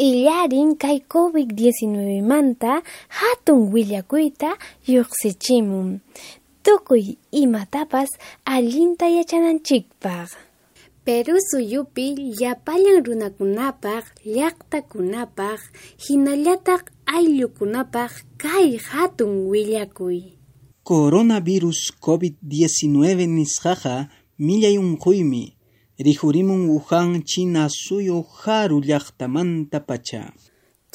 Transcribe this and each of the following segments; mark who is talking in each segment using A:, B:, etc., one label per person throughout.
A: Illarin kay COVID-19 manta hatun willakuyta lluqsichimun. Tukuy imatapas allinta yachananchikpaq.
B: Peru suyupi llapallan runakunapaq, llaqtakunapaq, hinallataq ayllukunapaq kay hatun willakuy.
C: Coronavirus COVID-19 nisqaqa millay unquymi. Rihurimun Wuhan China suyu haru llaqtamanta pacha.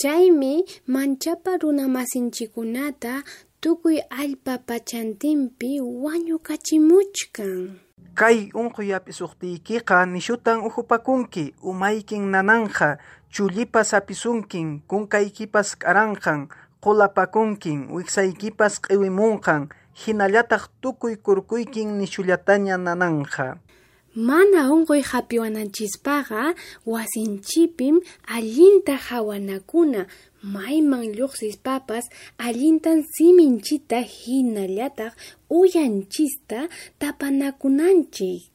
B: Chaymi manchapa runamasinchikunata tukuy allpa pachantinpi wañukachimuchkan.
C: Kay unquyapi suqtiykiqa nishutan uhupakunki, umaykin nananja, chullipas apisunkin, kunkaykipas k'aranqan, qulapakunkin, wiksaykipas q'iwimunqan, hinallataq tukuy kurkuykin nishullataña nananja.
B: Mana unquy hapiwananchispaqa wasinchipim allinta hawanakuna mayman lluqsispapas allintan siminchita hinallataq uyanchista tapanakunanchik.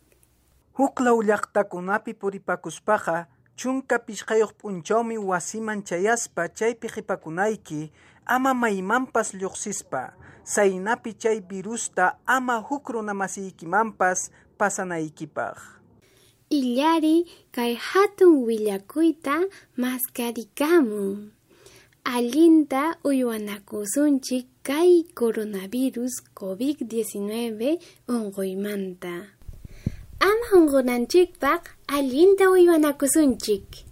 C: Huklaw llaqtakunapi puripakuspaqa chunka pishqayuq p'unchawmi wasiman chayaspa chaypi qhipakunayki ama maymanpas lluqsispa. Saynapi chay virusta ama huk runamasiykimanpas pasanaykipaq.
B: Illari kay hatun willakuyta maskarikamun. Allinta uywanakusunchik kay coronavirus COVID-19 unquymanta. Ama unqunanchikpaq allinta uywanakusunchik.